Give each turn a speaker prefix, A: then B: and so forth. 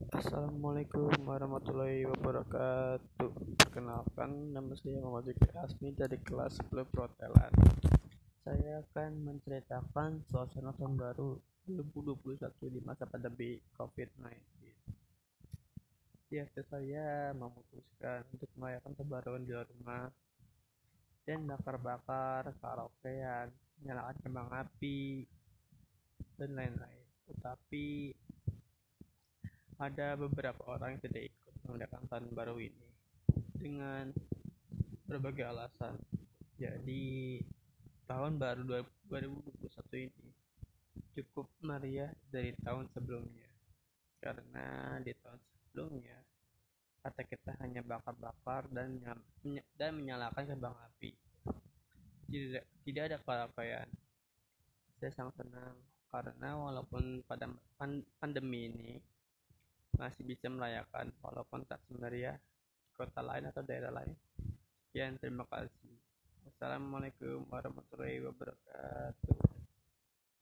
A: Assalamualaikum warahmatullahi wabarakatuh. Perkenalkan, nama saya Muhammad Zikri Asmi dari kelas 10 Protelan. Saya akan menceritakan suasana tahun baru 2021 di masa pandemi COVID-19. Di saya memutuskan untuk merayakan kebaruan di rumah dan bakar-bakar, karaokean, menyalakan kembang api, dan lain-lain. Tetapi ada beberapa orang yang tidak ikut merayakan tahun baru ini dengan berbagai alasan. Jadi tahun baru 2021 ini cukup meriah dari tahun sebelumnya. Karena di tahun sebelumnya kata kita hanya bakar-bakar dan dan menyalakan kembang api. Tidak tidak ada kelalaian. Saya sangat senang karena walaupun pada pandemi ini masih bisa merayakan walaupun tak semeriah kota lain atau daerah lain. Sekian, terima kasih. Wassalamualaikum warahmatullahi wabarakatuh.